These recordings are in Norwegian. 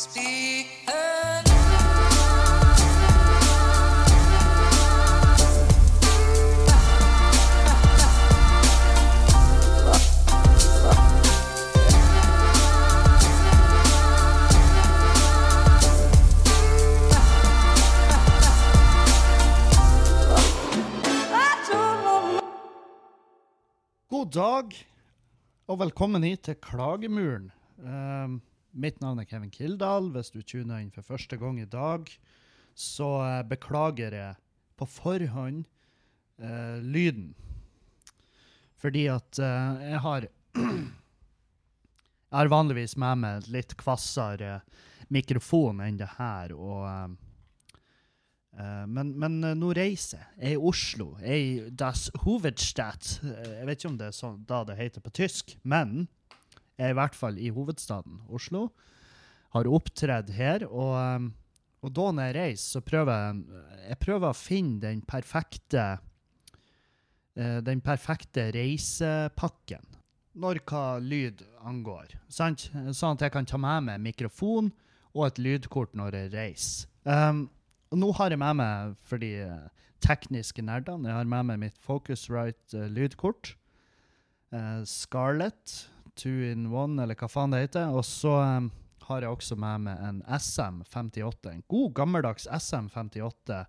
God dag, og velkommen hit til Klagemuren. Um, mitt navn er Kevin Kildahl. Hvis du tuner inn for første gang i dag, så eh, beklager jeg på forhånd eh, lyden. Fordi at eh, jeg har Jeg har vanligvis med meg litt kvassere mikrofon enn det her, og eh, Eh, men, men eh, nå reiser jeg. Jeg er i Oslo. Jeg er i Das Hovedstadt. Jeg vet ikke om det er sånn da det heter på tysk, men i hvert fall i hovedstaden Oslo. Har opptredd her, og, eh, og da når jeg reiser, så prøver jeg, jeg prøver å finne den perfekte eh, den perfekte reisepakken når hva lyd angår. Sant? Sånn at jeg kan ta med meg mikrofon og et lydkort når jeg reiser. Um, og nå har jeg med meg, for de eh, tekniske nerdene, jeg har med meg mitt Focusrite uh, lydkort. Uh, Scarlett, two in one, eller hva faen det heter. Og så um, har jeg også med meg en SM58. En god, gammeldags SM58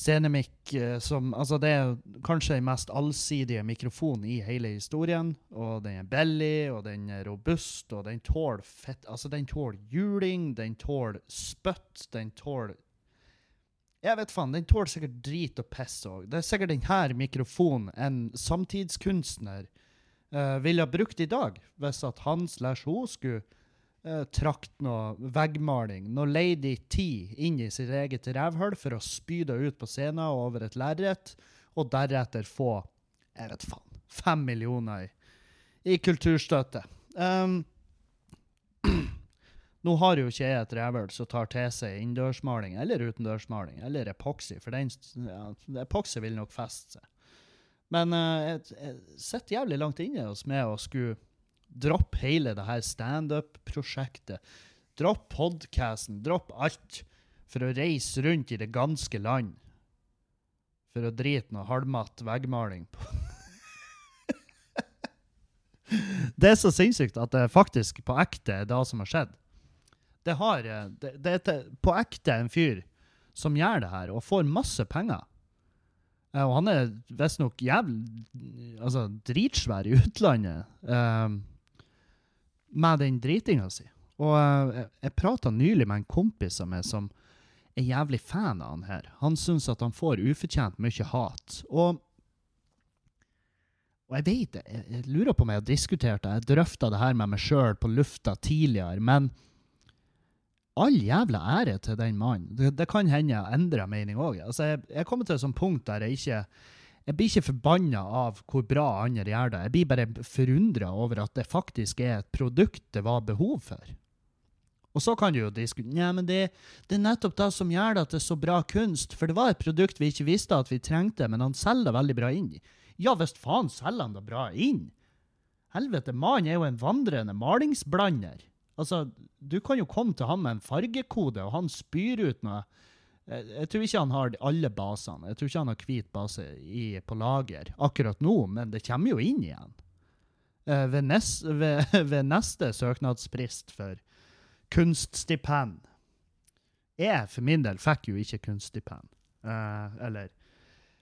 scenemikk uh, som Altså, det er kanskje den mest allsidige mikrofonen i hele historien. Og den er billig, og den er robust, og den tåler fett Altså, den tåler juling, den tåler spytt, den tåler Jeg vet faen, den tåler sikkert drit og piss òg. Det er sikkert denne mikrofonen en samtidskunstner uh, ville ha brukt i dag, hvis at han slash hun skulle uh, trakt noe veggmaling, noe Lady T inn i sitt eget rævhull for å spy det ut på scenen og over et lerret, og deretter få, jeg vet faen, fem millioner i, i kulturstøtte. Um, nå har jo ikke jeg et rævhull som tar til seg innendørsmaling eller utendørsmaling, eller epoxy, for den, ja, epoxy vil nok feste seg. Men jeg, jeg sitter jævlig langt inne hos meg å skulle droppe hele det her standup-prosjektet. Dropp podcasten, dropp alt, for å reise rundt i det ganske land. For å drite noe halvmatt veggmaling på Det er så sinnssykt at det faktisk på ekte er det som har skjedd. Det, har, eh, det, det er på ekte en fyr som gjør det her, og får masse penger. Eh, Og han er visstnok jævlig altså, dritsvær i utlandet eh, med den dritinga si. Og uh, jeg, jeg prata nylig med en kompis av meg som er jævlig fan av han her. Han syns at han får ufortjent mye hat. Og, og jeg vet jeg, jeg lurer på om jeg har diskutert det, jeg drøfta det her med meg sjøl på lufta tidligere, men all jævla ære til den mannen. Det, det kan hende jeg endrer mening òg. Altså, jeg, jeg kommer til et sånt punkt der jeg ikke jeg blir ikke forbanna av hvor bra andre gjør det. Jeg blir bare forundra over at det faktisk er et produkt det var behov for. Og så kan du jo diskutere Nei, men det, det er nettopp det som gjør det at det er så bra kunst. For det var et produkt vi ikke visste at vi trengte, men han selger det veldig bra inn. Ja visst faen selger han det bra inn. Helvete, mannen er jo en vandrende malingsblander. Altså, du kan jo komme til han med en fargekode, og han spyr ut noe. Jeg, jeg tror ikke han har alle basene. Jeg tror ikke han har hvit base i, på lager akkurat nå, men det kommer jo inn igjen. Eh, ved, nes, ved, ved neste søknadsfrist for kunststipend. Jeg for min del fikk jo ikke kunststipend. Eh, eller,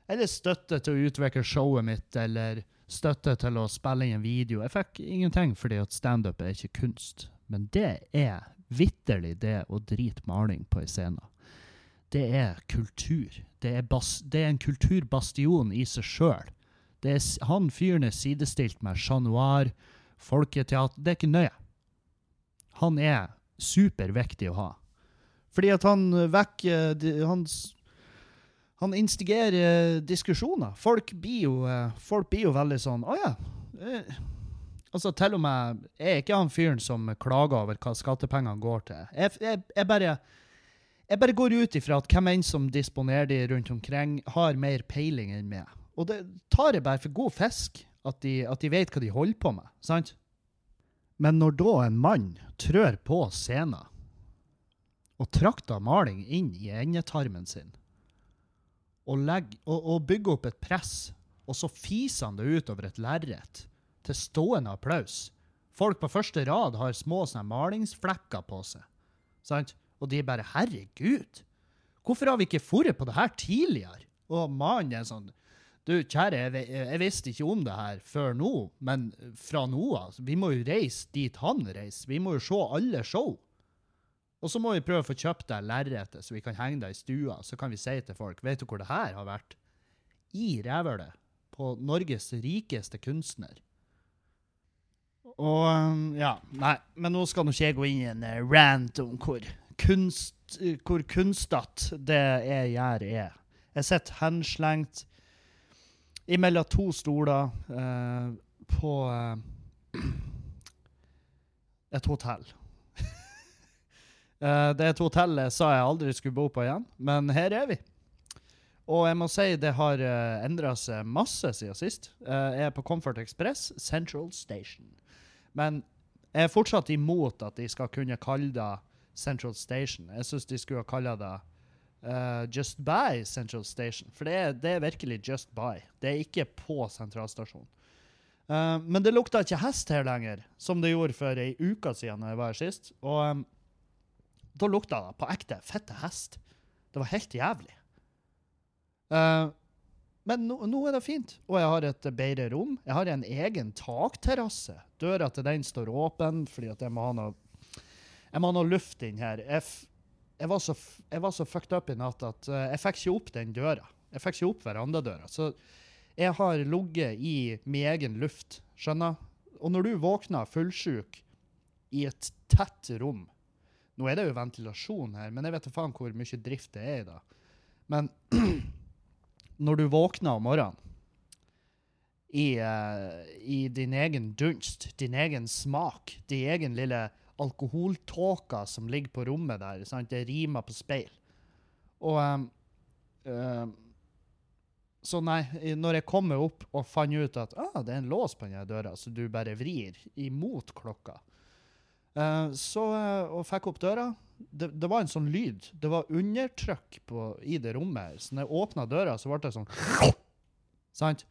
eller støtte til å utvikle showet mitt, eller støtte til å spille inn en video. Jeg fikk ingenting fordi at standup er ikke kunst. Men det er vitterlig det å drite maling på ei scene. Det er kultur. Det er, bas, det er en kulturbastion i seg sjøl. Han fyren er sidestilt med Chat Noir, folketeater Det er ikke nøye. Han er superviktig å ha. Fordi at han vekker Han, han instigerer diskusjoner. Folk blir jo, eh, folk blir jo veldig sånn Å ja. Altså, til og med Jeg er ikke han fyren som klager over hva skattepengene går til. Jeg, jeg, jeg bare jeg bare går ut ifra at hvem enn som disponerer de rundt omkring, har mer peiling enn meg. Og det tar jeg bare for god fisk, at de, at de vet hva de holder på med. sant? Men når da en mann trør på scenen og trakter maling inn i endetarmen sin, og, legger, og, og bygger opp et press, og så fiser han det ut over et lerret til stående applaus. Folk på første rad har små sånne malingsflekker på seg. Sant? Og de bare 'herregud', hvorfor har vi ikke foret på det her tidligere? Og mannen er sånn du, kjære, jeg, jeg visste ikke om det her før nå, men fra nå av, altså, vi må jo reise dit han reiser. Vi må jo se alle show. Og så må vi prøve å få kjøpt deg lerretet, så vi kan henge deg i stua. Så kan vi si til folk, vet du hvor det her har vært? I rævhølet. På Norges rikeste kunstner. Og um, ja, nei, men nå skal nå ikke jeg gå inn i en eh, rant om hvor kunst, eh, hvor kunstete det jeg gjør er. Jeg sitter henslengt imellom to stoler eh, på eh, et hotell. Eh, det er et hotell jeg sa jeg aldri skulle bo på igjen, men her er vi. Og jeg må si det har uh, endra seg masse siden sist. Eh, jeg er på Comfort Express Central Station. Men jeg er fortsatt imot at de skal kunne kalle det Central Station. Jeg syns de skulle ha kalla det uh, Just By Central Station. For det er, det er virkelig Just By. Det er ikke på sentralstasjonen. Uh, men det lukta ikke hest her lenger, som det gjorde for ei uke siden når jeg var her sist. Og um, da lukta det på ekte fette hest. Det var helt jævlig. Eh, men nå, nå er det fint, og jeg har et bedre rom. Jeg har en egen takterrasse. Døra til den står åpen, fordi jeg må ha noe, jeg må ha noe luft inn her. Jeg, jeg, var så, jeg var så fucked up i natt at eh, jeg fikk ikke opp den døra. Jeg fikk ikke opp verandadøra. Så jeg har ligget i min egen luft, skjønner? Og når du våkner fullsjuk i et tett rom Nå er det jo ventilasjon her, men jeg vet da faen hvor mye drift det er i det. Men når du våkner om morgenen i, uh, i din egen dunst, din egen smak, din egen lille alkoholtåka som ligger på rommet der, sant? det rimer på speil. Og um, um, Så nei, når jeg kommer opp og fant ut at ah, det er en lås på denne døra, så du bare vrir imot klokka, uh, så, uh, og fikk opp døra. Det, det var en sånn lyd. Det var undertrykk på, i det rommet. Så når jeg åpna døra, så ble det sånn Sant?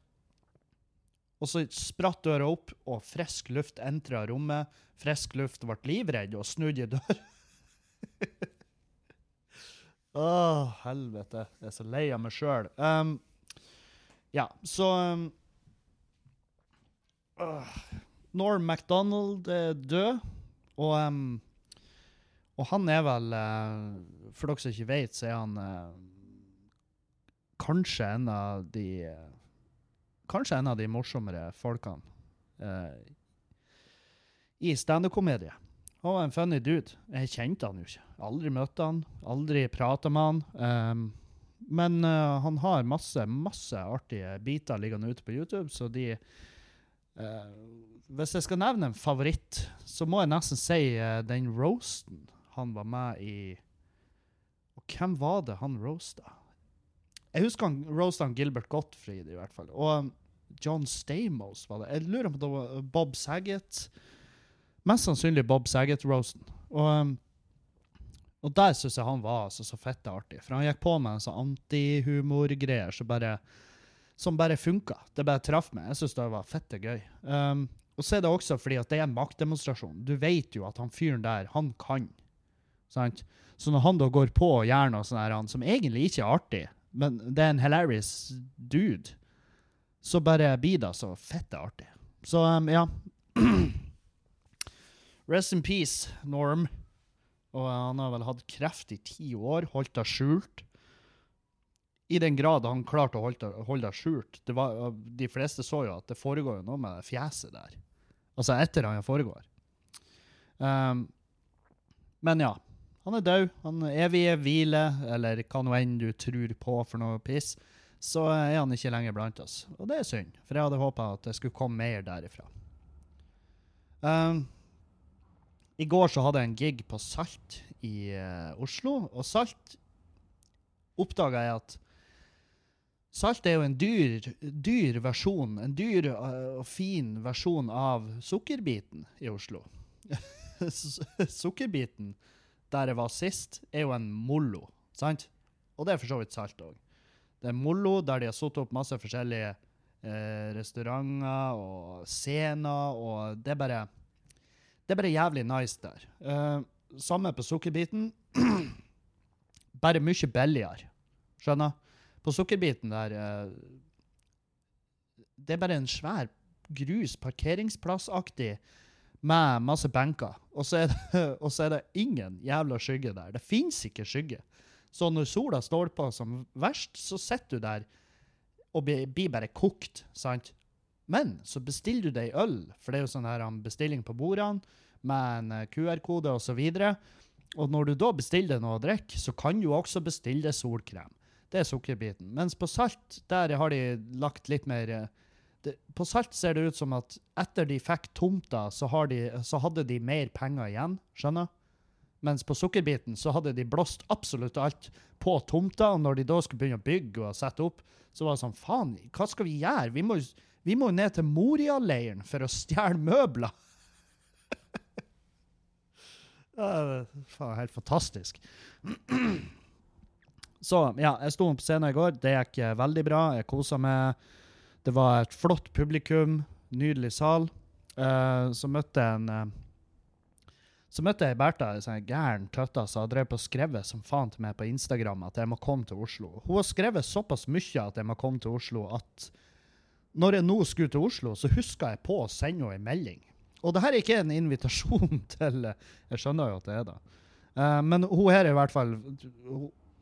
Og så spratt døra opp, og frisk luft entra rommet. Frisk luft ble livredd og snudde i døra. Å, helvete. Jeg er så lei av meg sjøl. Um, ja, så um, uh, Norm MacDonald er død. Og, em, og han er vel eh, For dere som ikke vet, så er han eh, kanskje en av de Kanskje en av de morsommere folkene eh, i standup-komedie. Han var en funny dude. Jeg kjente han jo ikke. Aldri møtte han, aldri prata med han. em, men han har masse, masse artige biter liggende ute på YouTube, så de hvis jeg skal nevne en favoritt, så må jeg nesten si den roasten han var med i. Og hvem var det han roasta? Jeg husker han roasta Gilbert Gottfried, i hvert fall. Og um, John Stamos var det. Jeg lurer på om det var Bob Saget. Mest sannsynlig Bob Saget-roasten. Og, um, og der syns jeg han var altså, så fette artig. For han gikk på med en sånn antihumorgreier så bare som bare funka. Det bare traff meg. Jeg syns det var fette gøy. Um, og så er det også fordi at det er en maktdemonstrasjon. Du vet jo at han fyren der, han kan. Sant? Så når han da går på og gjør noe han som egentlig ikke er artig, men det er en hilarious dude, så bare blir det så fette artig. Så um, ja. Rest in peace, Norm. Og han har vel hatt kreft i ti år, holdt det skjult i den grad han klarte å holde det, skjult. Det var, de fleste så jo at det foregår noe med fjeset der. Altså etter han foregår. Um, men ja, han er død. Han evige hvile, eller hva nå enn du tror på for noe piss. Så er han ikke lenger blant oss. Og det er synd, for jeg hadde håpa at det skulle komme mer derifra. Um, I går så hadde jeg en gig på Salt i uh, Oslo, og Salt oppdaga jeg at Salt er jo en dyr, dyr versjon, en dyr uh, og fin versjon av sukkerbiten i Oslo. sukkerbiten der jeg var sist, er jo en mollo, sant? Og det er for så vidt salt òg. Det er mollo der de har satt opp masse forskjellige eh, restauranter og scener, og det er bare Det er bare jævlig nice der. Eh, samme på sukkerbiten. bare mye billigere. Skjønner? På sukkerbiten der eh, Det er bare en svær grus parkeringsplassaktig med masse benker. Og så, og så er det ingen jævla skygge der. Det fins ikke skygge. Så når sola står på som verst, så sitter du der og blir, bare kokt, sant? Men så bestiller du deg øl, for det er jo sånn her bestilling på bordene med en eh, QR-kode og så. Og når du da bestiller noe å drikke, så kan du også bestille solkrem. Det er sukkerbiten. Mens på salt, der har de lagt litt mer eh, det, På salt ser det ut som at etter de fikk tomta, så, de, så hadde de mer penger igjen. Skjønner? Mens på sukkerbiten så hadde de blåst absolutt alt på tomta, og når de da skulle begynne å bygge og sette opp, så var det sånn Faen, hva skal vi gjøre? Vi må, må ned til Moria-leiren for å stjele møbler. Ja, faen, helt fantastisk. Så ja, jeg sto på scenen i går. Det gikk eh, veldig bra. Jeg kosa meg. Det var et flott publikum. Nydelig sal. Uh, så møtte jeg en uh, Så møtte jeg Bertha, ei sånn gæren tøtta som har drevet og skrevet som faen til meg på Instagram at jeg må komme til Oslo. Hun har skrevet såpass mye at jeg må komme til Oslo, at når jeg nå skulle til Oslo, så huska jeg på å sende henne en melding. Og det her er ikke en invitasjon til Jeg skjønner jo at det er det. Uh, men hun her er i hvert fall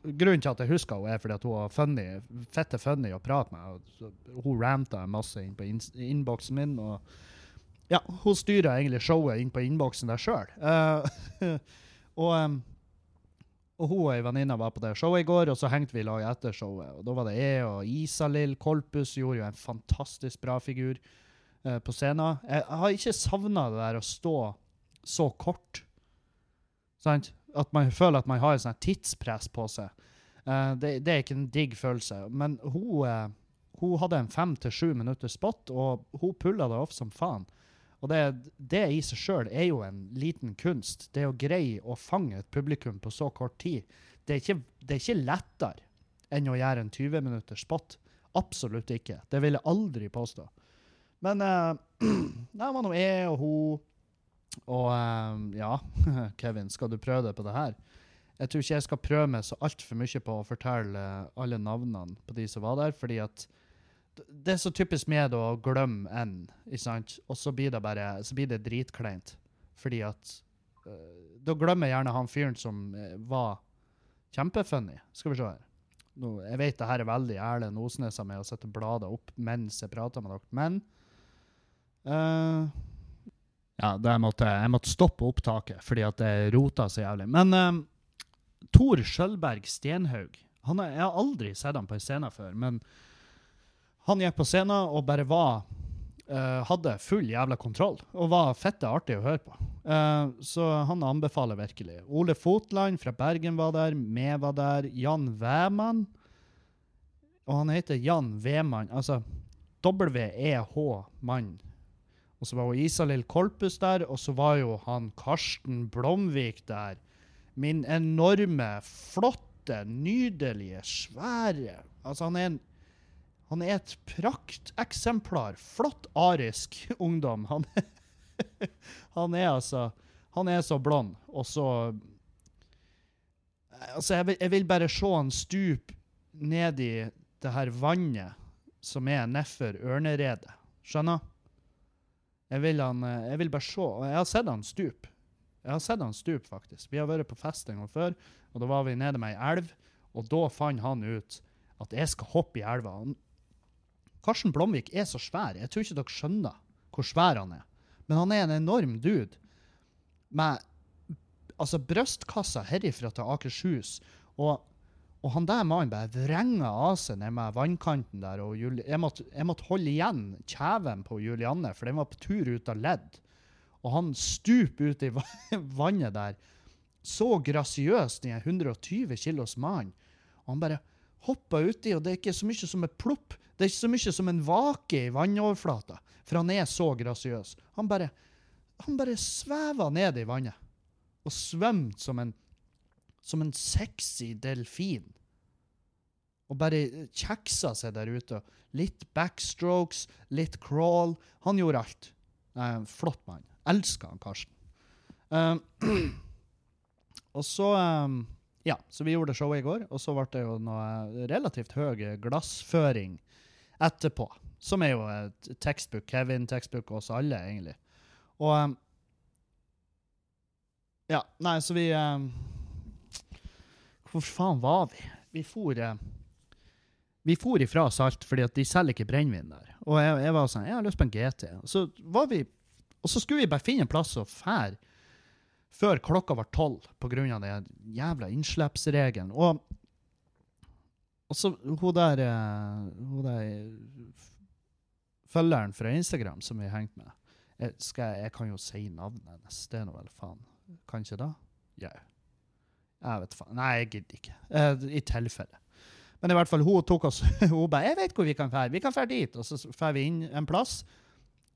Grunnen til at jeg husker henne, er fordi at hun var funny, fette funny å prate med. Hun ranta masse inn på innboksen min. og ja, hun styrer egentlig showet inn på innboksen der sjøl. em, og hun og ei venninne var på det showet i går, og så hengte vi i lag etter showet. Og da var det jeg og Isalill Kolpus gjorde jo en fantastisk bra figur eh, på scenen. Jeg, jeg har ikke savna det der å stå så kort. Sant? At man føler at man har et sånt tidspress på seg. Uh, det, det er ikke en digg følelse. Men hun, uh, hun hadde en fem til sju minutters spot, og hun pulla det off som faen. Og det, det i seg sjøl er jo en liten kunst. Det å greie å fange et publikum på så kort tid. Det er ikke, det er ikke lettere enn å gjøre en 20 minutters spot. Absolutt ikke. Det vil jeg aldri påstå. Men uh, det var nå jeg og hun og eh, ja, Kevin, skal du prøve deg på det her? Jeg tror ikke jeg skal prøve meg så altfor mye på å fortelle alle navnene på de som var der, fordi at det er så typisk med å glemme en, ikke sant? Og så blir det bare så blir det dritkleint. Fordi at eh, Da glemmer jeg gjerne han fyren som eh, var kjempefunny. Skal vi se her. Nå, jeg vet det her er veldig Erlend Osnes av meg å sette bladet opp mens jeg prater med dere, men eh, Ja, jeg måtte, jeg måtte stoppe opptaket fordi at det rota så jævlig. Men eh, Tor Skjølberg Stenhaug han Jeg har aldri sett han på en scene før, men han gikk på scenen og bare var uh, Hadde full jævla kontroll og var fette artig å høre på. Uh, så han anbefaler virkelig. Ole Fotland fra Bergen var der, Vi var der, Jan Veman. Og han heter Jan Vemann. altså W-E-H-mann. Og så var jo Isalill Kolpus der, og så var jo han Karsten Blomvik der. Min enorme, flotte, nydelige, svære Altså, han er en han er et prakteksemplar. Flott arisk ungdom. Han, han er altså Han er så blond, og så Altså, jeg vil, jeg vil bare se han stupe ned i det her vannet som er nedfor Ørneredet. Skjønner? Jeg vil, han, eh, jeg vil bare se. Og jeg har sett han stupe. Jeg har sett han stupe, faktisk. Vi har vært på fest en gang før, og da var vi nede med ei elv, og da fant han ut at jeg skal hoppe i elva. Karsten Blomvik er så svær. Jeg tror ikke dere skjønner hvor svær han er. Men han er en enorm dude med altså brystkassa herifra til Akershus. Og, og han der mannen bare vrenga av seg ned med vannkanten der. og Juli jeg, måtte, jeg måtte holde igjen kjeven på Julianne, for den var på tur ut av ledd. Og han stuper ut i vannet der, så grasiøst den en 120 kilos mann. Og han bare hopper uti, og det er ikke så mye som et plopp. Det er ikke så mye som en vake i vannoverflata, for han er så grasiøs. Han bare han bare sveva ned i vannet. Og svømte som en, som en sexy delfin. Og bare kjeksa seg der ute. Litt backstrokes, litt crawl. Han gjorde alt. Eh, flott mann. Elska han Karsten. Um, og så um, Ja, så vi gjorde showet i går, og så ble det jo noe relativt høy glassføring etterpå. Som er jo et tekstbok. Kevin, tekstbok oss alle, egentlig. Og um, Ja, nei, så vi Hvor faen var vi? Vi for uh, Vi for ifra Salt fordi at de selger ikke brennevin der. Og jeg, jeg var sånn Jeg har lyst på en GT. Og så vi Og så skulle vi bare finne en plass å fære før klokka var tolv pga. den jævla innslippsregelen. Og, og så hun der, eh, hun der følgeren fra Instagram som vi hengte med jeg, skal, jeg, kan jo si navnet hennes. Det er nå vel faen. Kan ikke det? Ja. Jeg vet faen. Nei, jeg gidder ikke. Eh, I tilfelle. Men i hvert fall, hun tok oss Hun bare 'Jeg vet hvor vi kan dra. Vi kan dra dit.' Og så drar vi inn en plass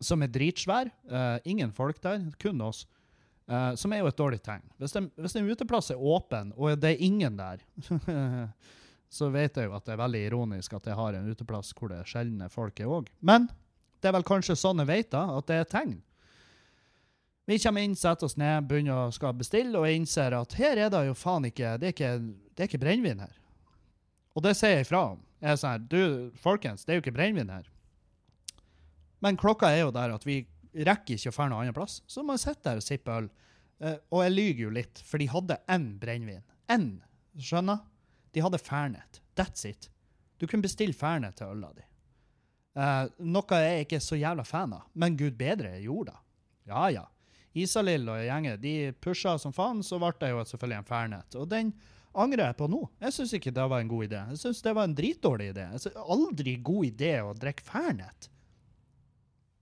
som er dritsvær. Eh, ingen folk der, kun oss. Eh, som er jo et dårlig tegn. Hvis, hvis en uteplass er åpen, og det er ingen der, så vet jeg jo at det er veldig ironisk at jeg har en uteplass hvor det er sjeldne folk er òg. Men det er vel kanskje sånn jeg vet da, at det er et tegn. Vi kommer inn, setter oss ned, begynner å skal bestille, og innser at her er det jo faen ikke Det er ikke, det ikke brennevin her. Og det sier jeg ifra om. Jeg er sånn her, du, folkens, det er jo ikke brennevin her. Men klokka er jo der at vi rekker ikke å dra noen annen plass. Så må jeg sitte der og sippe øl. Eh, og jeg lyver jo litt, for de hadde én brennevin. Én. Skjønner? De hadde Fernet. That's it. Du kunne bestille Fernet til øla di. Uh, noe jeg ikke er så jævla fan av, men gud bedre jeg gjorde det. Ja, ja. Isalill og gjengen de pusha som faen, så ble det jo selvfølgelig en Fernet. Og den angrer jeg på nå. Jeg syns ikke det var en god idé. Jeg syns det var en dritdårlig idé. Jeg synes, aldri god idé å drikke Fernet.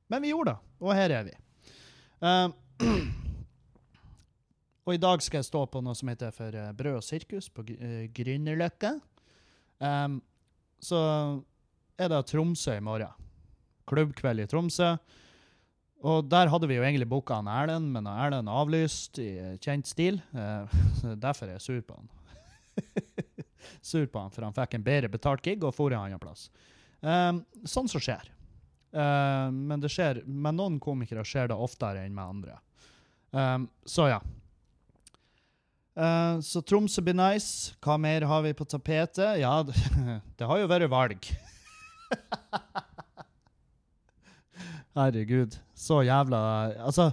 Men vi gjorde det, og her er vi. Uh, og i dag skal jeg stå på noe som heter for uh, Brød og sirkus på uh, Grünerløkka. Um, så er det Tromsø i morgen. Klubbkveld i Tromsø. Og der hadde vi jo egentlig booka han Erlend, men Erlend avlyst i kjent stil. Uh, derfor er jeg sur på han. sur på han, for han fikk en bedre betalt gig og for en annen plass. Um, sånn som skjer. Uh, men det skjer, med noen komikere skjer det oftere enn med andre. Um, så ja. Uh, så Tromsø blir nice. Hva mer har vi på tapetet? Ja, det, det har jo vært valg. Herregud. Så jævla Altså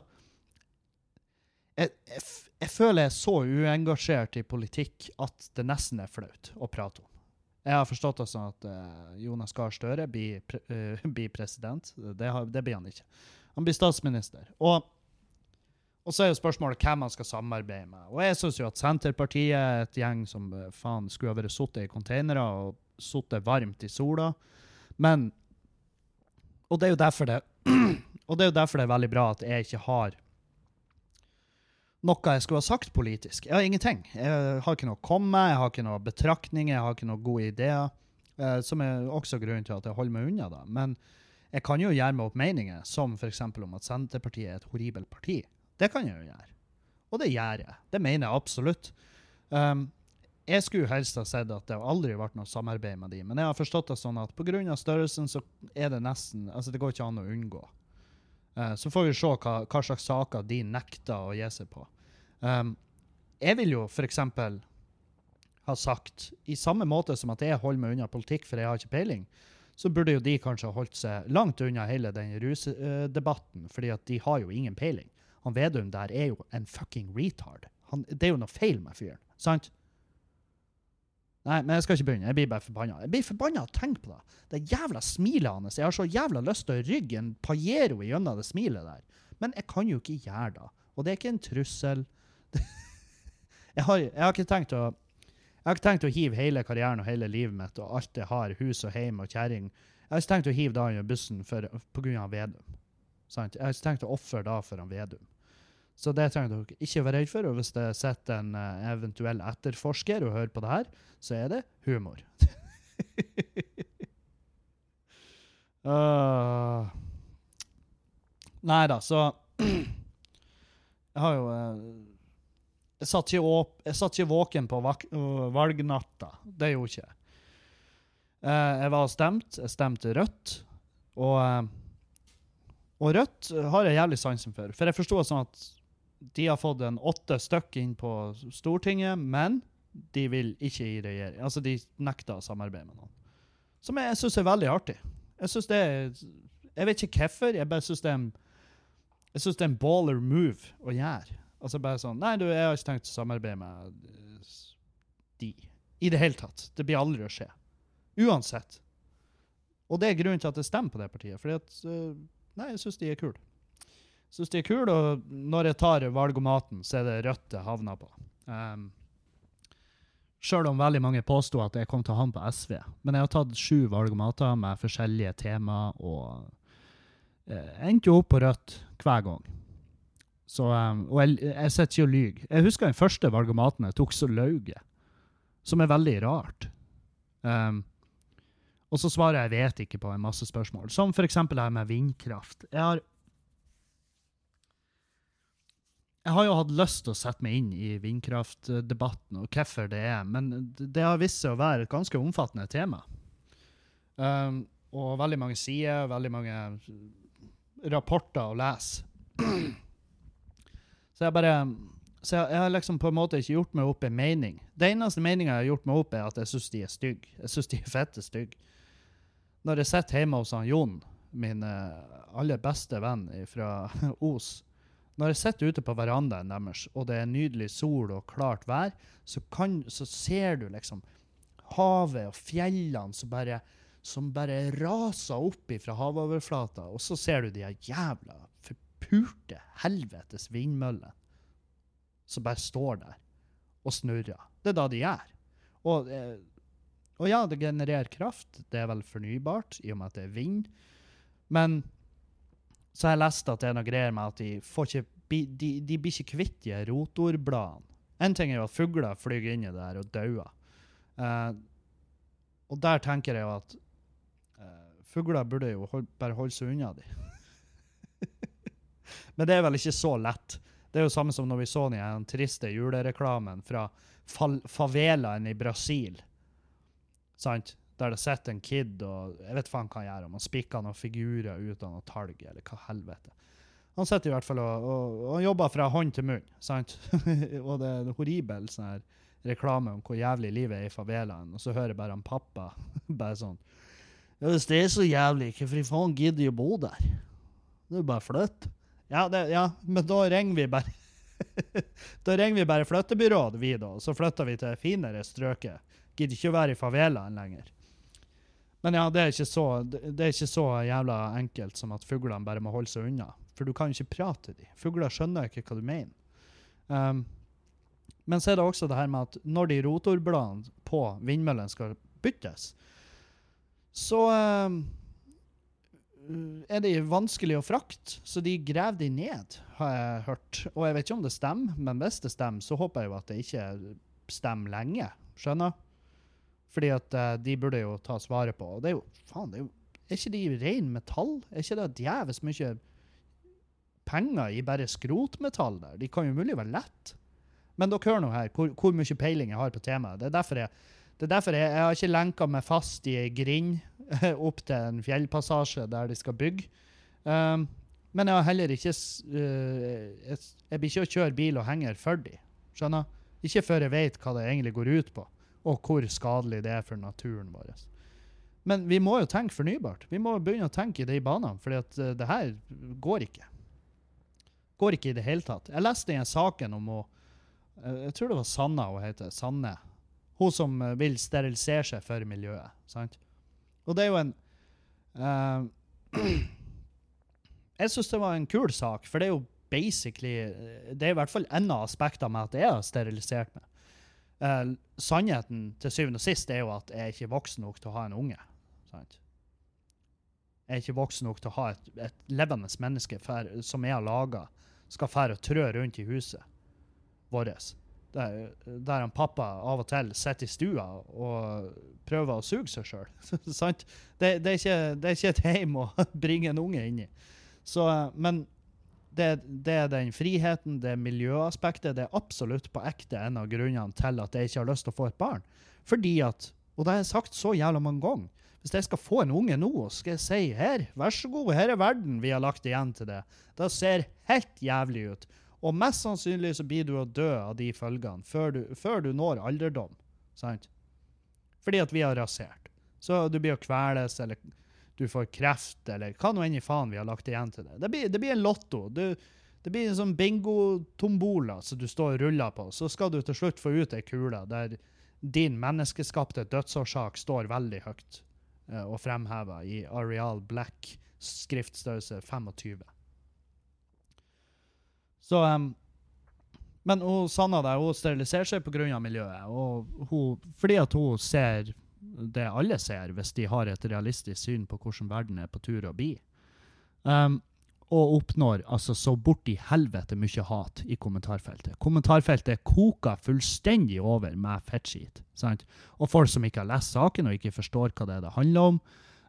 jeg, jeg, jeg, føler jeg er så uengasjert i politikk at det nesten er flaut å prate om. Jeg har forstått det sånn at uh, Jonas Gahr Støre blir, uh, blir president. Det, har, det, blir han ikke. Han blir statsminister. Og, og, så er jo spørsmålet hvem han skal samarbeide med. Og jeg syns jo at Senterpartiet er et gjeng som uh, faen skulle ha vært sittet i containere og sittet varmt i sola. Men Og det er jo derfor det Og det er jo derfor det er veldig bra at jeg ikke har noe jeg skulle ha sagt politisk. Jeg har ingenting. Jeg har ikke noe å komme med, jeg har ikke noe betraktninger, jeg har ikke noen gode ideer. Eh, som er også grunnen til at jeg holder meg unna det. Men jeg kan jo gjøre meg opp meninger, som f.eks. om at Senterpartiet er et horribelt parti. Det kan jeg jo gjøre. Og det gjør jeg. Det mener jeg absolutt. Um, jeg skulle helst ha sett at det aldri har vært noe samarbeid med de, men jeg har forstått det sånn at pga. størrelsen så er det nesten Altså, det går ikke an å unngå. Uh, så får vi se hva, hva, slags saker de nekter å gi seg på. Um, jeg vil jo f.eks. ha sagt, i samme måte som at jeg holder meg unna politikk for jeg har ikke peiling, så burde jo de kanskje ha holdt seg langt unna hele den rusdebatten, fordi at de har jo ingen peiling. Han Vedum der er jo en fucking retard. Han, det er jo noe feil med fyren. Sant? Nei, men jeg skal ikke begynne. Jeg blir bare forbanna. Jeg blir forbanna av å tenke på det. Det jævla smilet hans. Jeg har så jævla lyst til å rygge en Pajero gjennom det smilet der. Men jeg kan jo ikke gjøre det. Og det er ikke en trussel. jeg, har, jeg, har, ikke tenkt å jeg har ikke tenkt å hive hele karrieren og hele livet mitt og alt jeg har, hus og hjem og kjerring Jeg har ikke tenkt å hive det under bussen pga. Vedum. Sant? Jeg har ikke tenkt å ofre det for en Vedum. Så det trenger dere ikke være redd for. Og hvis det sitter en uh, eventuell etterforsker og hører på det her, så er det humor. uh, nei da, så Jeg har jo eh, Jeg satt ikke, åp jeg satt ikke våken på vak valgnatta. Det gjorde ikke jeg. Uh, jeg var stemt. Jeg stemte Rødt. Og, eh, og Rødt har jeg jævlig sansen for. For jeg forsto sånn at de har fått en åtte stykk inn på Stortinget, men de vil ikke i regjering. Altså, de nekter å samarbeide med noen. Som jeg syns er veldig artig. Jeg synes det er Jeg vet ikke hvorfor, jeg bare syns det jeg det er en baller move å gjøre. Altså bare sånn Nei, du, jeg har ikke tenkt å samarbeide med de. I det hele tatt. Det blir aldri å skje. Uansett. Og det er grunnen til at jeg stemmer på det partiet. Fordi at eh, Nei, jeg syns de er kule. Syns de er kule, og når jeg tar valgomaten, så er det rødt jeg havner på. Um, Sjøl om veldig mange påsto at jeg kom til å havne på SV. Men jeg har tatt sju valgomater med forskjellige temaer, og eh, endte jo opp på rødt hver gang. Så, um, og jeg, jeg sitter ikke og lyver. Jeg husker den første valgomaten jeg tok så lauget, som er veldig rart. Um, og så svarer jeg 'vet ikke' på en masse spørsmål, som f.eks. det her med vindkraft. Jeg har jeg har jo hatt lyst til å sette meg inn i vindkraftdebatten og hvorfor det er, men det har vist seg å være et ganske omfattende tema. Um, og veldig mange sider, veldig mange rapporter å lese. Så jeg bare Så jeg, jeg har liksom på en måte ikke gjort meg opp en mening. Det eneste meninga jeg har gjort meg opp, er at jeg syns de er stygge. Jeg syns de er fette stygge. Når jeg sitter hjemme hos han Jon, min eh, aller beste venn fra Os, når jeg sitter ute på verandaen deres, og det er nydelig sol og klart vær, så, kan, så ser du liksom havet og fjellene som bare, som bare raser opp fra havoverflata, og så ser du de jævla forpurte helvetes vindmøllene som bare står der og snurrer. Det er da de gjør. Og, eh, og ja, det genererer kraft. Det er vel fornybart, i og med at det er vind. Men så jeg lest at det er noe greier med at de får ikke de, de, blir ikke kvitt de rotorbladene. En ting er jo at fugler flyr inn i det der og dauer. Uh, og der tenker jeg jo at uh, fugler burde jo hold, bare holde seg unna de. Men det er vel ikke så lett. Det er jo samme som når vi så den triste julereklamen fra favelaen i Brasil. Sant? Der det sitter en kid og jeg vet faen hva han gjør, om han spikker noen figurer ut av noe talg, eller hva helvete. Han sitter i hvert fall og, og, og jobber fra hånd til munn. sant? og det er en horribel sånn her reklame om hvor jævlig livet er i favelaen, og så hører jeg bare han pappa bare sånn Ja, hvis det er så jævlig, hvorfor faen gidder de å bo der? Det er jo bare flytt. Ja, ja, men da ringer vi bare Da ringer vi bare flyttebyrået, vi, da, og så flytter vi til finere strøket. Gidder ikke å være i favelaen lenger. Men ja, det er, ikke så, det er ikke så jævla enkelt som at fuglene bare må holde seg unna. For du kan ikke prate til dem. Fugler skjønner ikke hva du mener. Um, men så er det også det her med at når de rotorbladene på vindmøllen skal byttes, så um, er de vanskelig å frakte, så de graver de ned, har jeg hørt. Og jeg vet ikke om det stemmer, men hvis det stemmer, så håper jeg jo at det ikke stemmer lenge. Skjønner? Fordi at uh, de burde jo tas vare på. Og det er jo faen, det er jo Er ikke de ren metall? Er ikke det djevelsk mye penger i bare skrotmetall der. De kan jo mulig være lett. Men dere hører nå her hvor, hvor, mye peiling jeg har på temaet. Det er derfor jeg, er derfor jeg, jeg har ikke lenka meg fast i ei grind opp til en fjellpassasje der de skal bygge. Um, men jeg har heller ikke uh, jeg, jeg, blir ikke å kjøre bil og henger for de. Skjønner? Ikke før jeg vet hva det egentlig går ut på, og hvor skadelig det er for naturen vår. Men vi må jo tenke fornybart. Vi må begynne å tenke i de banene, for uh, det her går ikke. Går ikke i det hele tatt. Jeg leste i en saken om hun Jeg tror det var Sanna hun heter. Sanne. Hun som eh, vil sterilisere seg for miljøet. sant? Og det er jo en uh, Jeg syns det var en kul sak, for det er jo basically eh, Det er i hvert fall enda av aspektene med at jeg har sterilisert meg. Uh, sannheten til syvende og sist er jo at jeg er ikke voksen nok til å ha en unge. sant? Jeg er ikke voksen nok til å ha et, et levende menneske for, som jeg har laga, skal fære og trø rundt i huset vårt. Der, der han pappa av og til sitter i stua og prøver å suge seg sjøl. det, det, det, er ikke et heim å bringe en unge inn i. Så, men det, det er den friheten, det er miljøaspektet. Det er absolutt på ekte en av grunnene til at jeg ikke har lyst til å få et barn. Fordi at, og det har jeg sagt så jævla mange ganger, hvis jeg skal få en unge nå, skal jeg si her, vær så god, her er verden vi har lagt igjen til det. Det ser helt jævlig ut. Og mest sannsynlig så blir du å dø av de følgene før du, før du når alderdom. Sant? Fordi at vi har rasert. Så du blir å kveles, eller du får kreft, eller hva nå enn i faen vi har lagt igjen til blir, det blir en lotto. Du, det blir en sånn bingo-tombola som du står og ruller på. Så skal du til slutt få ut ei kule der din menneskeskapte dødsårsak står veldig høyt uh, og fremheva i Areal Black skriftstørrelse 25. Så um, Men hun Sanna der, hun steriliserer seg pga. miljøet. Og hun, fordi at hun ser det alle ser, hvis de har et realistisk syn på hvordan verden er på tur å bli. Um, og oppnår altså så borti helvete mye hat i kommentarfeltet. Kommentarfeltet koker fullstendig over med fettskit. sant? Og folk som ikke har lest saken og ikke forstår hva det er det handler om.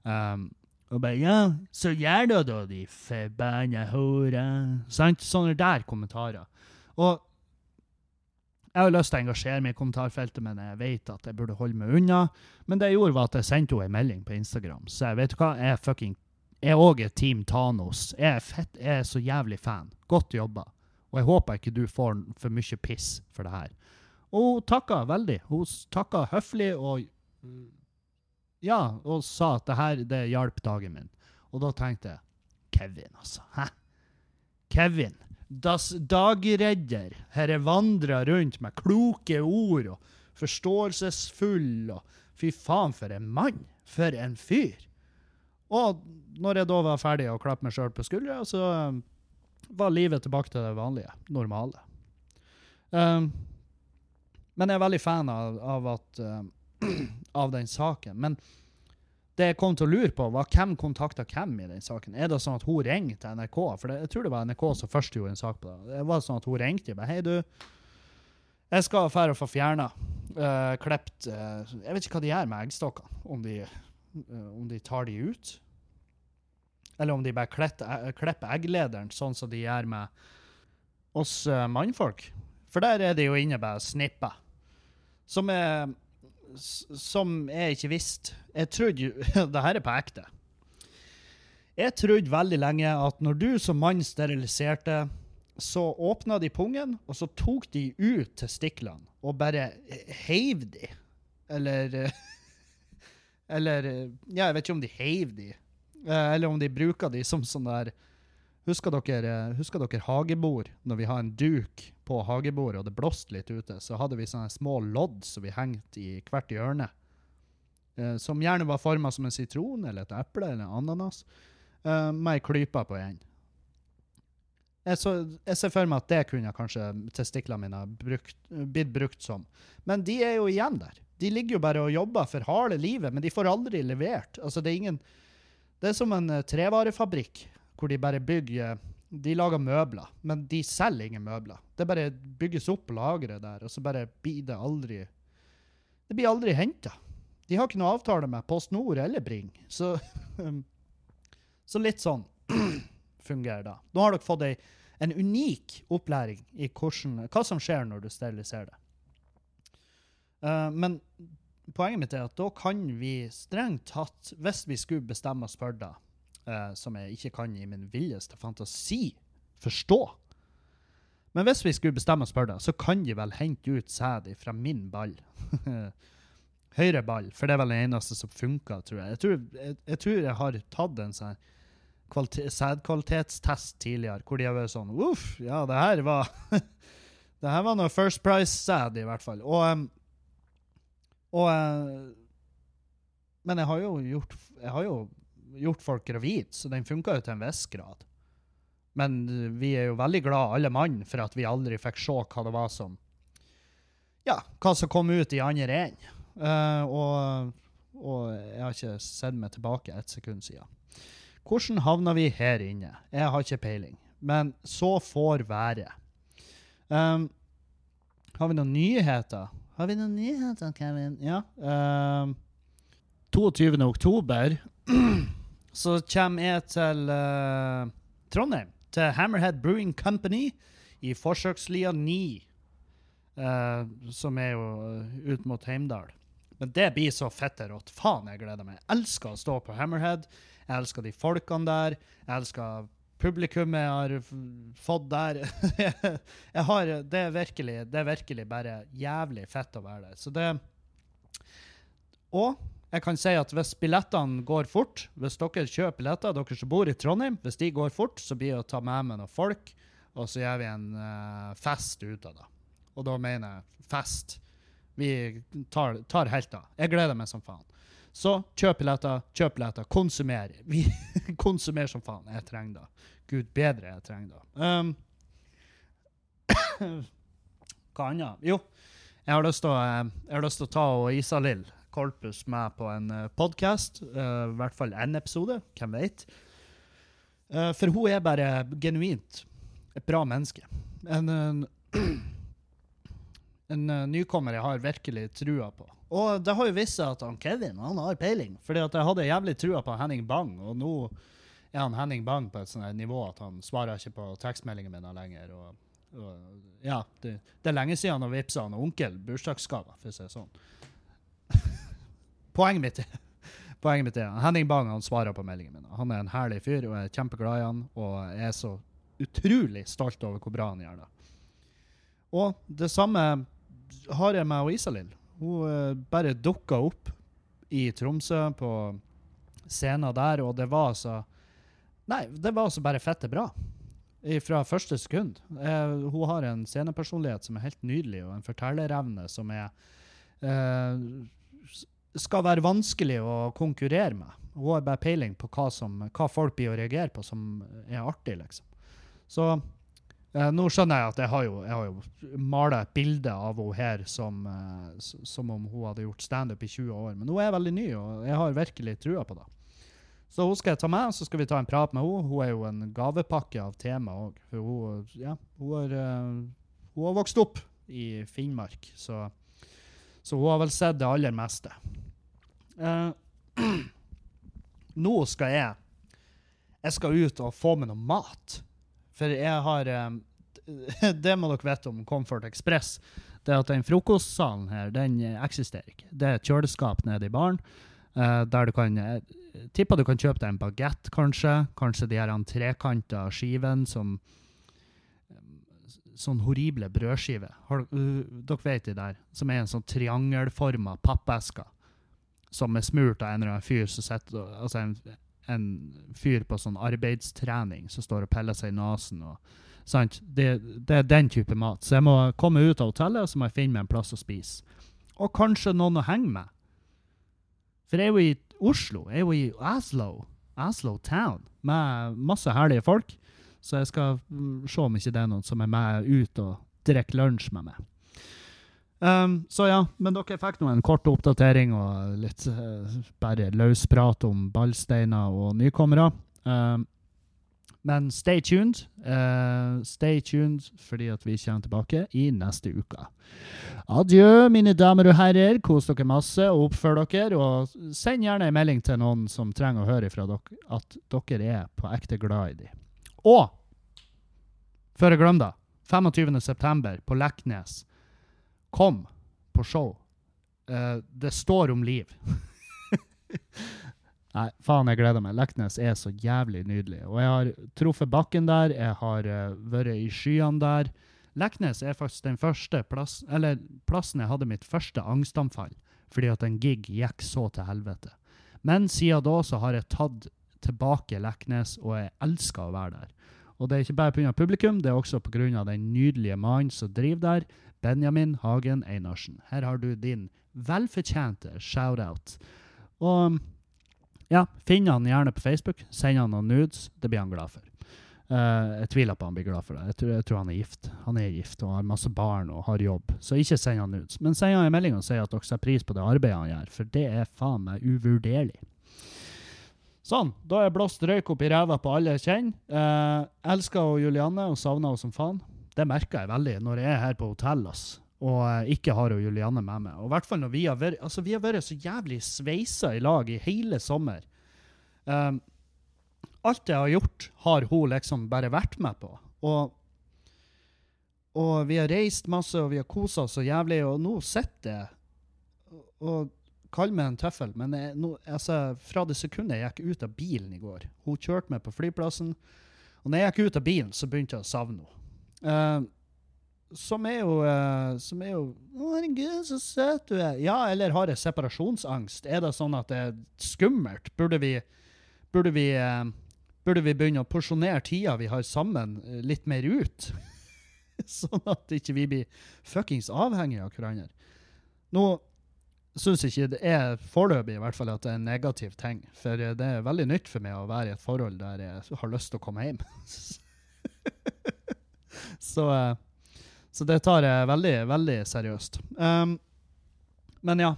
Um, og bare 'Ja, så gjør du da, de forbanna hora. Sant? Sånne der kommentarer. Og jeg har lyst til å engasjere meg i kommentarfeltet, men jeg vet at jeg burde holde meg unna. Men det jeg gjorde, var at jeg sendte henne en melding på Instagram. Så jeg vet hva, jeg er fucking Jeg òg er Team Thanos. Jeg er fett, jeg er så jævlig fan. Godt jobba. Og jeg håper ikke du får for mye piss for det her. Og hun takka veldig. Hun takka høflig og Ja, og sa at det her, det hjalp dagen min. Og da tenkte jeg Kevin, altså. Hæ? Kevin. Das dagredder. Herre vandrer rundt med kloke ord og forståelsesfull og Fy faen, for en mann! For en fyr! Og når jeg da var ferdig å klappe meg sjøl på skuldra, så um, var livet tilbake til det vanlige, normale. Um, men jeg er veldig fan av, av, at, um, av den saken. Men det jeg kom til å lure på, var hvem kontakta hvem i den saken. Er det sånn at hun ringer til NRK? For det, jeg tror det var NRK som først gjorde en sak på det. Det var sånn at hun ringte og bare Hei, du. Jeg skal dra og få fjerna. Uh, klept uh, Jeg vet ikke hva de gjør med eggstokkene. Om de, eh, om de tar de ut. Eller om de bare eh, klipper egglederen, sånn som de gjør med oss eh, mannfolk. For der er det jo inne bare snipper. Som er Som jeg ikke visste. Jeg trodde Det her er på ekte. Jeg trodde veldig lenge at når du som mann steriliserte, så åpna de pungen, og så tok de ut testiklene og bare heiv de. Eller Eller Ja, jeg vet ikke om de heiv de. Eh, Eller om de bruker de som sånn der Husker dere, eh, husker dere hagebord? Når vi har en duk på hagebordet, og det blåste litt ute, så hadde vi sånne små lodd som vi hengte i hvert hjørne. Eh, som gjerne var forma som en sitron eller et eple eller en ananas, eh, med ei klype på en. Jeg, så, jeg ser for meg at det kunne kanskje testiklene mine brukt, blitt brukt som. Men de er jo igjen der. De ligger jo bare og jobber for harde livet, men de får aldri levert. Altså, det er ingen Det er som en eh, trevarefabrikk hvor de bare bygger De lager møbler, men de selger ingen møbler. Det bare bygges opp lagre der, og så bare blir det aldri Det blir aldri henta. De har ikke noe avtale med Post Nord eller Bring, så Så litt sånn fungerer da. Nå har dere fått ei, en unik opplæring i hvordan, hva som skjer når du steriliserer det. Uh, men poenget mitt er at da kan vi strengt tatt, hvis vi skulle bestemme oss for det, eh, som jeg ikke kan i min villeste fantasi forstå Men hvis vi skulle bestemme oss for det, så kan de vel hente ut sæd fra min ball. Høyre ball, for det er vel den eneste som funker, tror jeg. Jeg tror jeg, jeg, tror jeg har tatt en sånn sædkvalitetstest tidligere, hvor de har vært sånn Uff, ja, det her var Det her var noe First Price-sæd, i hvert fall. Og, og eh, Men jeg har jo gjort Jeg har jo gjort folk gravid, så den funka jo til en viss grad. Men eh, vi er jo veldig glad, alle mann, for at vi aldri fikk se hva det var som Ja, hva som kom ut i andre enden. Uh, og, og jeg har ikke sett meg tilbake et sekund siden. Hvordan havna vi her inne? Jeg har ikke peiling. Men så får være. Um, har vi noen nyheter? Har vi noen nyheter, Kevin? Ja. Um, 22. oktober så kommer jeg til uh, Trondheim. til Hammerhead Brewing Company i Forsøkslia 9, Uh, som er jo eh, ut mot Heimdal. Men det blir så fette rått. Faen, jeg gleder meg. Jeg elsker å stå på Hammerhead. Jeg elsker de folkene der. Jeg elsker publikummet jeg har fått der. jeg har, det, er virkelig, det er virkelig bare jævlig fett å være der. Så det Og jeg kan si at hvis billettene går fort, hvis dere kjøper billetter, dere som bor i Trondheim, hvis de går fort, så blir det å ta med meg noen folk, og så gjør vi en uh, fest ut av det. Og da mener jeg fest. Vi tar, tar helt av. Jeg gleder meg som faen. Så kjøp billetter, kjøp billetter, konsumer. Vi konsumerer som faen. Jeg trenger det. Gud bedre, jeg trenger det. Um, hva annet? Jo, jeg har lyst til å, eh, å ta og Isalill Korpus med på en uh. I hvert fall én episode, hvem vet. Uh, for hun er bare genuint et bra menneske. En, en, en eh, nykommer jeg har virkelig trua på. Og det har jo vist seg at han Kevin han har peiling. Fordi at jeg hadde jævlig trua på Henning Bang, og nå er han Henning Bang på et sånt nivå at han svarer ikke på tekstmeldingene mine lenger. og, ja, det, det er lenge siden han har vippsa han onkel bursdagsgaver, for å si det sånn. Poenget mitt er Poenget mitt er Henning Bang han svarer på meldingen min. Han er en herlig fyr, og jeg er kjempeglad i han, og jeg er så utrolig stolt over hvor bra han gjør det. Og det samme har jeg med Isalill. Hun eh, bare dukka opp i Tromsø på scenen der, og det var altså Nei, det var altså bare fette bra. Fra første sekund. Jeg, hun har en scenepersonlighet som er helt nydelig, og en fortellerevne som er eh, s- skal være vanskelig å konkurrere med. Hun har bare peiling på hva, som, hva folk blir å reagere på som er artig, liksom. Så eh, nå skjønner jeg at jeg har jo, jo mala et bilde av henne her som, eh, som om hun hadde gjort standup i 20 år. Men hun er veldig ny, og jeg har virkelig trua på det. Så hun skal jeg ta med, så skal vi ta en prat med henne. Hun er jo en gavepakke av tema òg. For hun, ja, hun, har, uh, hun har vokst opp i Finnmark, så, så hun har vel sett det aller meste. Eh, nå skal jeg Jeg skal ut og få meg noe mat. For jeg har um, Det må dere vite om Comfort Express. Det er at den frokostsalen her, den eksisterer ikke. Det er et kjøleskap nede i baren. Uh, der du kan Jeg tipper du kan kjøpe deg en bagett, kanskje. Kanskje de her trekanta skivene som Sånn horrible brødskiver. Uh, dere vet de der? Som er en sånn triangelforma pappeske. Som er smurt av en eller annen fyr som sitter Altså en, en fyr på sånn arbeidstrening som står og piller seg i nesen. sant? Det, det er den type mat. Så jeg må komme ut av hotellet og så må jeg finne meg en plass å spise. Og kanskje noen å henge med. For jeg er jo i Oslo. Jeg er jo i Oslo. Oslo Town. Med masse herlige folk. Så jeg skal mm, se om ikke det er noen som er med ut og drikker lunsj med meg. Um, så ja, men dere fikk nå en kort oppdatering og litt uh, bare løsprat om ballsteiner og nykommere. Um, men stay tuned. Uh, stay tuned fordi at vi kommer tilbake i neste uke. Adjø, mine damer og herrer. Kos dere masse og oppfør dere. Og send gjerne en melding til noen som trenger å høre fra dere at dere er på ekte glad i dem. Og før jeg glemmer det, 25.9. på Leknes. Kom på show. Uh, det står om liv. Nei, faen, jeg gleder meg. Leknes er så jævlig nydelig. Og jeg har truffet bakken der, jeg har uh, vært i skyene der. Leknes er faktisk den første plass, eller plassen jeg hadde mitt første angstanfall, fordi at en gig gikk så til helvete. Men siden da så har jeg tatt tilbake Leknes, og jeg elsker å være der. Og det er ikke bare pga. publikum, det er også pga. den nydelige mannen som driver der, Benjamin Hagen Einarsen. Her har du din velfortjente shout-out. Og ja, finn han gjerne på Facebook, send han noen nudes, det blir han glad for. Uh, jeg tviler på han blir glad for det. Jeg tror, jeg tror han er gift. Han er gift og har masse barn og har jobb, så ikke send han nudes. Men send han en melding og si at dere setter pris på det arbeidet han gjør, for det er faen meg uvurderlig. Sånn, da er blåst røyk opp i ræva på alle jeg kjenner. Uh, elsker Julianne og savner henne som faen. Det merker jeg veldig når jeg er her på hotell ass, og eh, ikke har hun Julianne med meg. Og i hvert fall når vi har vært altså vi har vært så jævlig sveisa i lag i hele sommer. Um, alt jeg har gjort, har hun liksom bare vært med på. Og, og vi har reist masse, og vi har kosa oss så jævlig, og nå sitter jeg og kaller meg en tøffel, men jeg, nå, altså, fra det sekundet jeg gikk ut av bilen i går Hun kjørte meg på flyplassen, og når jeg gikk ut av bilen, så begynte jeg å savne henne. Eh, som er jo uh, Som er jo herregud, så søt du er. Ja, eller har jeg separasjonsangst? Er det sånn at det er skummelt? Burde vi Burde vi uh, Burde vi begynne å porsjonere tida vi har sammen, litt mer ut? sånn at ikke vi blir fuckings avhengige av hverandre. Nå syns ikke det er foreløpig i hvert fall at det er en negativ ting. For det er veldig nytt for meg å være i et forhold der jeg har lyst til å komme hjem. så, eh, så det tar jeg veldig, veldig seriøst. Um, men ja,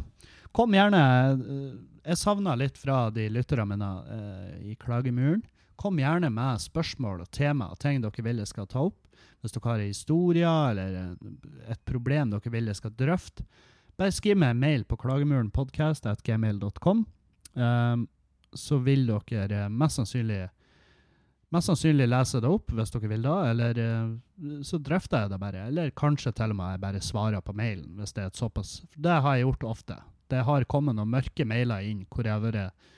kom gjerne eh, Jeg savna litt fra de lytterne mine uh, i Klagemuren. Kom gjerne med spørsmål og tema og ting dere vil jeg skal ta opp. Hvis dere har historier eller et problem dere vil jeg skal drøfte. Bare skriv meg en mail på klagemurenpodkast.gmail.com. Um, så vil dere mest sannsynlig mest sannsynlig leser jeg det opp hvis dere vil da, eller eh, så drøfter jeg det bare. Eller kanskje til og med jeg bare svarer på mailen, hvis det er et såpass Det har jeg gjort ofte. Det har kommet noen mørke mailer inn hvor jeg har vært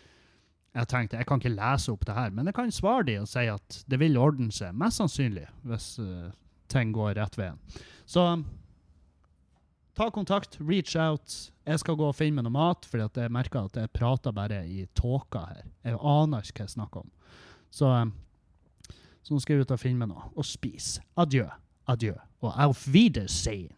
Jeg tenkte jeg kan ikke lese opp det her, men jeg kan svare de og si at det vil ordne seg. Mest sannsynlig, hvis uh, ting går rett veien. Så ta kontakt, reach out. Jeg skal gå og finne meg noe mat, fordi jeg merker at jeg prater bare i tåka her. Jeg aner ikke hva jeg snakker om. Så, um, så nå skal jeg ut og finne meg noe og spise. Adjø, adjø og auf Wiedersehen.